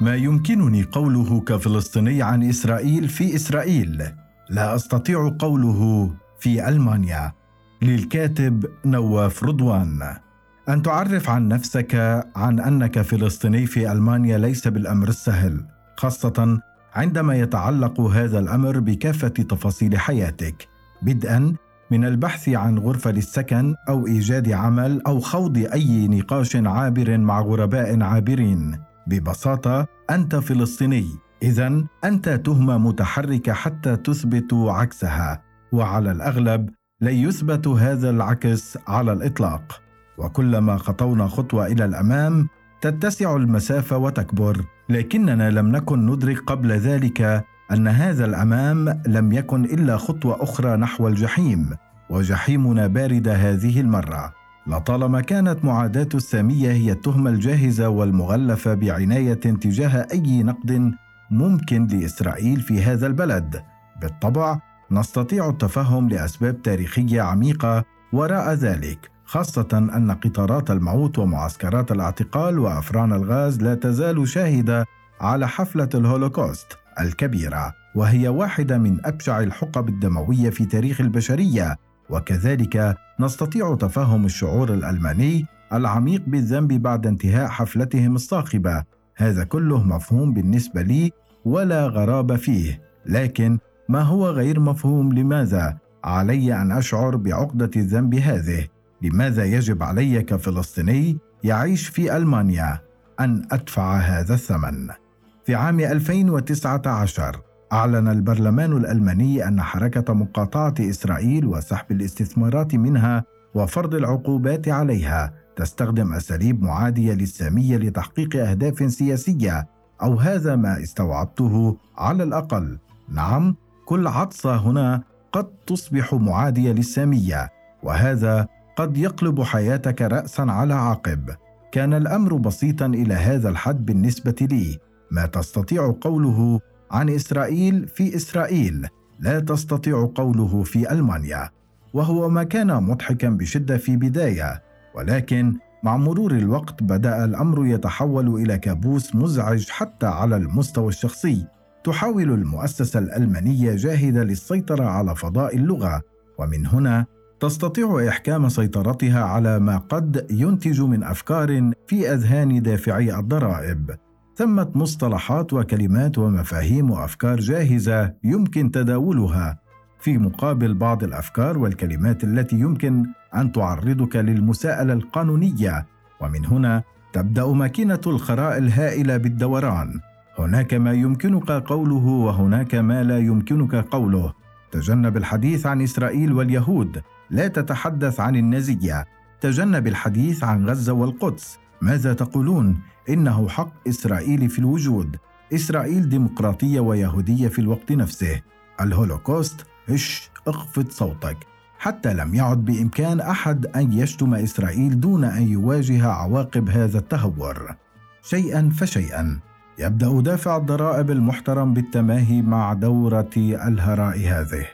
ما يمكنني قوله كفلسطيني عن إسرائيل في إسرائيل. لا أستطيع قوله في ألمانيا. للكاتب نواف رضوان. أن تعرف عن نفسك عن أنك فلسطيني في ألمانيا ليس بالأمر السهل خاصة عندما يتعلق هذا الأمر بكافة تفاصيل حياتك. بدءا من البحث عن غرفة للسكن أو إيجاد عمل أو خوض أي نقاش عابر مع غرباء عابرين. ببساطة أنت فلسطيني. اذا أنت تهمة متحركة حتى تثبت عكسها. وعلى الأغلب لن يثبت هذا العكس على الإطلاق. وكلما خطونا خطوة إلى الأمام تتسع المسافة وتكبر. لكننا لم نكن ندرك قبل ذلك أن هذا الأمام لم يكن إلا خطوة أخرى نحو الجحيم. وجحيمنا بارده هذه المرة. لطالما كانت معاداة السامية هي التهمة الجاهزة والمغلفة بعناية تجاه أي نقد ممكن لإسرائيل في هذا البلد. بالطبع نستطيع التفهم لأسباب تاريخية عميقة وراء ذلك خاصة أن قطارات الموت ومعسكرات الاعتقال وأفران الغاز لا تزال شاهدة على حفلة الهولوكوست الكبيرة وهي واحدة من أبشع الحقب الدموية في تاريخ البشرية. وكذلك نستطيع تفهم الشعور الألماني العميق بالذنب بعد انتهاء حفلتهم الصاخبة. هذا كله مفهوم بالنسبة لي ولا غرابة فيه. لكن ما هو غير مفهوم لماذا علي أن أشعر بعقدة الذنب هذه؟ لماذا يجب علي كفلسطيني يعيش في ألمانيا أن أدفع هذا الثمن؟ في عام 2019 أعلن البرلمان الألماني أن حركة مقاطعة إسرائيل وسحب الاستثمارات منها وفرض العقوبات عليها تستخدم أساليب معادية للسامية لتحقيق أهداف سياسية أو هذا ما استوعبته على الأقل. نعم، كل عطسة هنا قد تصبح معادية للسامية، وهذا قد يقلب حياتك رأسا على عقب. كان الأمر بسيطا إلى هذا الحد بالنسبة لي، ما تستطيع قوله عن إسرائيل في إسرائيل لا تستطيع قوله في ألمانيا وهو ما كان مضحكا بشدة في بداية ولكن مع مرور الوقت بدأ الأمر يتحول إلى كابوس مزعج حتى على المستوى الشخصي تحاول المؤسسة الألمانية جاهدة للسيطرة على فضاء اللغة ومن هنا تستطيع إحكام سيطرتها على ما قد ينتج من أفكار في أذهان دافعي الضرائب. ثمة مصطلحات وكلمات ومفاهيم وأفكار جاهزة يمكن تداولها. في مقابل بعض الأفكار والكلمات التي يمكن أن تعرضك للمساءلة القانونية. ومن هنا تبدأ ماكينة الخراء الهائلة بالدوران. هناك ما يمكنك قوله وهناك ما لا يمكنك قوله. تجنب الحديث عن إسرائيل واليهود. لا تتحدث عن النازية. تجنب الحديث عن غزة والقدس. ماذا تقولون؟ إنه حق إسرائيل في الوجود. إسرائيل ديمقراطية ويهودية في الوقت نفسه. الهولوكوست هش اخفض صوتك. حتى لم يعد بإمكان أحد أن يشتم إسرائيل دون أن يواجه عواقب هذا التهور. شيئا فشيئا. يبدأ دافع الضرائب المحترم بالتماهي مع دورة الهراء هذه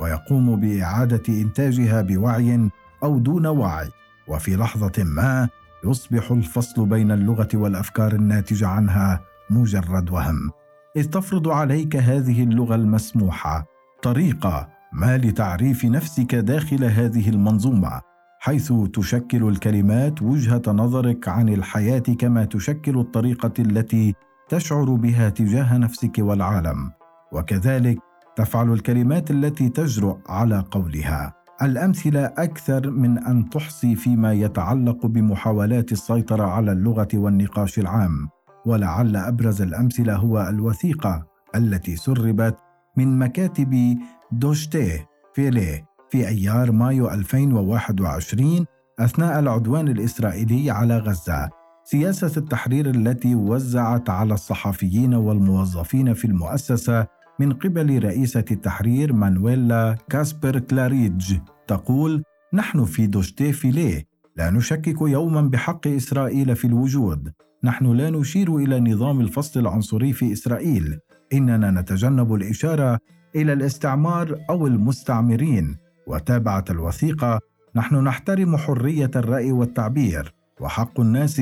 ويقوم بإعادة إنتاجها بوعي أو دون وعي. وفي لحظة ما يصبح الفصل بين اللغة والأفكار الناتجه عنها مجرد وهم. إذ تفرض عليك هذه اللغة المسموحة طريقة ما لتعريف نفسك داخل هذه المنظومة حيث تشكل الكلمات وجهة نظرك عن الحياة كما تشكل الطريقة التي تشعر بها تجاه نفسك والعالم. وكذلك تفعل الكلمات التي تجرؤ على قولها. الأمثلة أكثر من أن تحصي فيما يتعلق بمحاولات السيطرة على اللغة والنقاش العام ولعل أبرز الأمثلة هو الوثيقة التي سربت من مكاتب دوشتي فيلي في أيار مايو 2021 أثناء العدوان الإسرائيلي على غزة. سياسة التحرير التي وزعت على الصحفيين والموظفين في المؤسسة من قبل رئيسة التحرير مانويلا كاسبر كلاريدج تقول نحن في دوشتي فيليه لا نشكك يوما بحق إسرائيل في الوجود. نحن لا نشير إلى نظام الفصل العنصري في إسرائيل. إننا نتجنب الإشارة إلى الاستعمار أو المستعمرين. وتابعت الوثيقة نحن نحترم حرية الرأي والتعبير وحق الناس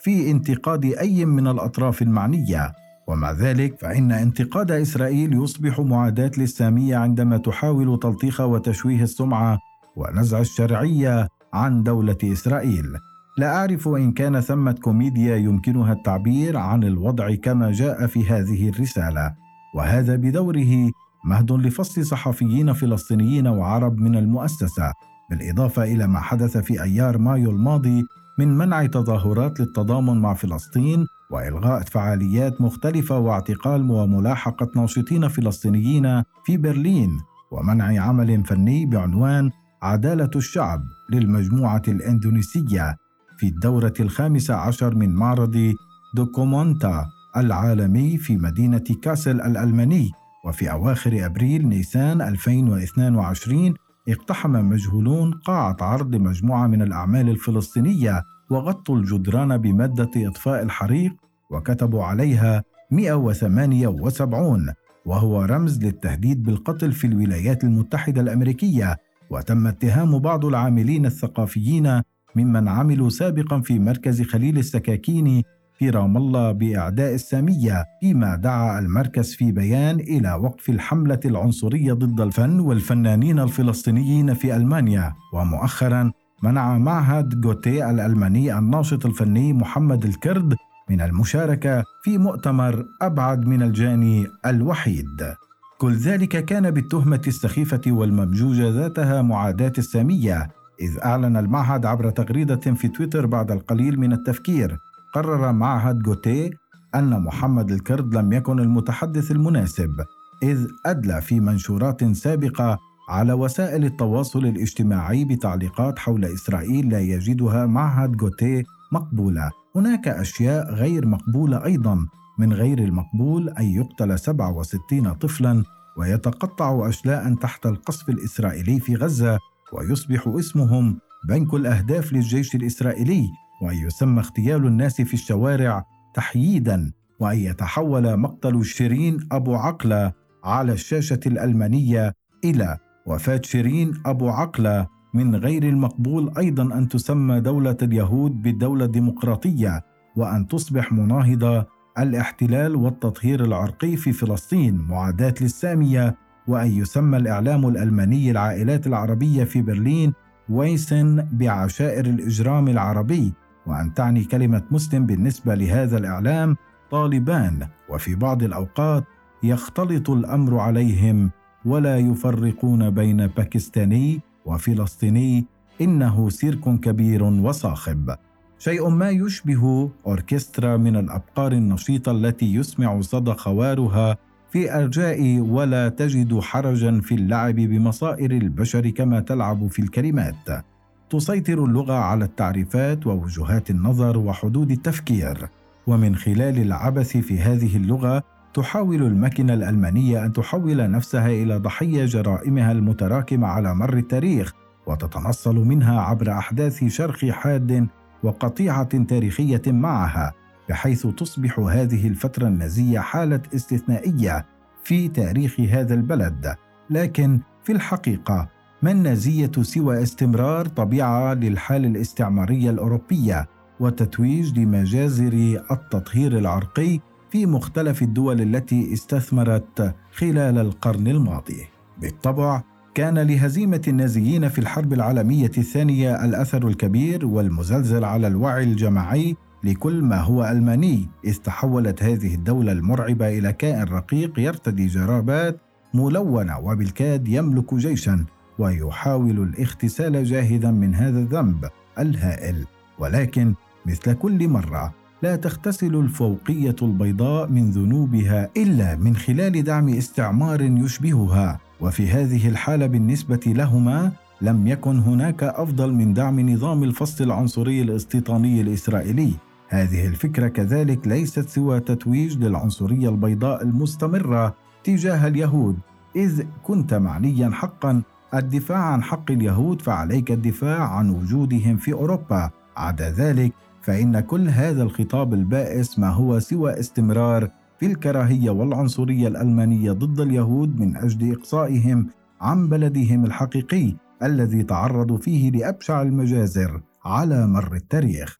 في انتقاد أي من الأطراف المعنية. ومع ذلك فإن انتقاد إسرائيل يصبح معاداة للسامية عندما تحاول تلطيخ وتشويه السمعة ونزع الشرعية عن دولة إسرائيل. لا أعرف إن كان ثمة كوميديا يمكنها التعبير عن الوضع كما جاء في هذه الرسالة وهذا بدوره مهد لفصل صحفيين فلسطينيين وعرب من المؤسسة بالإضافة إلى ما حدث في أيار مايو الماضي من منع تظاهرات للتضامن مع فلسطين وإلغاء فعاليات مختلفة واعتقال وملاحقة ناشطين فلسطينيين في برلين ومنع عمل فني بعنوان عدالة الشعب للمجموعة الإندونيسية في الدورة الخامسة عشر من معرض دوكومونتا العالمي في مدينة كاسل الألمانية وفي أواخر أبريل نيسان 2022 اقتحم مجهولون قاعة عرض مجموعة من الأعمال الفلسطينية وغطوا الجدران بمادة إطفاء الحريق وكتبوا عليها 178 وهو رمز للتهديد بالقتل في الولايات المتحدة الأمريكية وتم اتهام بعض العاملين الثقافيين ممن عملوا سابقا في مركز خليل السكاكين رام الله بأعداء السامية فيما دعا المركز في بيان إلى وقف الحملة العنصرية ضد الفن والفنانين الفلسطينيين في ألمانيا. ومؤخرا منع معهد جوتي الألماني الناشط الفني محمد الكرد من المشاركة في مؤتمر أبعد من الجاني الوحيد. كل ذلك كان بالتهمة السخيفة والممجوجة ذاتها معاداة السامية إذ أعلن المعهد عبر تغريدة في تويتر بعد القليل من التفكير قرر معهد جوتيه أن محمد الكرد لم يكن المتحدث المناسب إذ أدلى في منشورات سابقة على وسائل التواصل الاجتماعي بتعليقات حول إسرائيل لا يجدها معهد جوتيه مقبولة. هناك أشياء غير مقبولة أيضا من غير المقبول أن يقتل 67 طفلا ويتقطع أشلاء تحت القصف الإسرائيلي في غزة ويصبح اسمهم بنك الأهداف للجيش الإسرائيلي. وأن يسمى اغتيال الناس في الشوارع تحييدا وأن يتحول مقتل شيرين أبو عقلة على الشاشة الألمانية إلى وفاة شيرين أبو عقلة من غير المقبول أيضا أن تسمى دولة اليهود بالدولة الديمقراطية وأن تصبح مناهضة الاحتلال والتطهير العرقي في فلسطين معاداة للسامية وأن يسمى الإعلام الألماني العائلات العربية في برلين ويسن بعشائر الإجرام العربي. وأن تعني كلمة مسلم بالنسبة لهذا الإعلام طالبان وفي بعض الأوقات يختلط الأمر عليهم ولا يفرقون بين باكستاني وفلسطيني إنه سيرك كبير وصاخب. شيء ما يشبه أوركسترا من الأبقار النشيطة التي يسمع صدى خوارها في أرجاء ولا تجد حرجا في اللعب بمصائر البشر كما تلعب في الكلمات. تسيطر اللغة على التعريفات ووجهات النظر وحدود التفكير. ومن خلال العبث في هذه اللغة تحاول الماكينه الألمانية أن تحول نفسها إلى ضحية جرائمها المتراكمة على مر التاريخ وتتنصل منها عبر أحداث شرخ حاد وقطيعة تاريخية معها بحيث تصبح هذه الفترة النازية حالة استثنائية في تاريخ هذا البلد. لكن في الحقيقة ما النازية سوى استمرار طبيعة للحالة الاستعمارية الأوروبية وتتويج لمجازر التطهير العرقي في مختلف الدول التي استثمرت خلال القرن الماضي. بالطبع كان لهزيمة النازيين في الحرب العالمية الثانية الأثر الكبير والمزلزل على الوعي الجماعي لكل ما هو ألماني، إذ تحولت هذه الدولة المرعبة إلى كائن رقيق يرتدي جرابات ملونة وبالكاد يملك جيشا ويحاول الاغتسال جاهدا من هذا الذنب الهائل. ولكن مثل كل مرة لا تغتسل الفوقية البيضاء من ذنوبها إلا من خلال دعم استعمار يشبهها. وفي هذه الحالة بالنسبة لهما لم يكن هناك أفضل من دعم نظام الفصل العنصري الاستيطاني الإسرائيلي. هذه الفكرة كذلك ليست سوى تتويج للعنصرية البيضاء المستمرة تجاه اليهود إذ كنت معنيا حقا الدفاع عن حق اليهود فعليك الدفاع عن وجودهم في أوروبا. عدا ذلك فإن كل هذا الخطاب البائس ما هو سوى استمرار في الكراهية والعنصرية الألمانية ضد اليهود من أجل إقصائهم عن بلدهم الحقيقي الذي تعرضوا فيه لأبشع المجازر على مر التاريخ.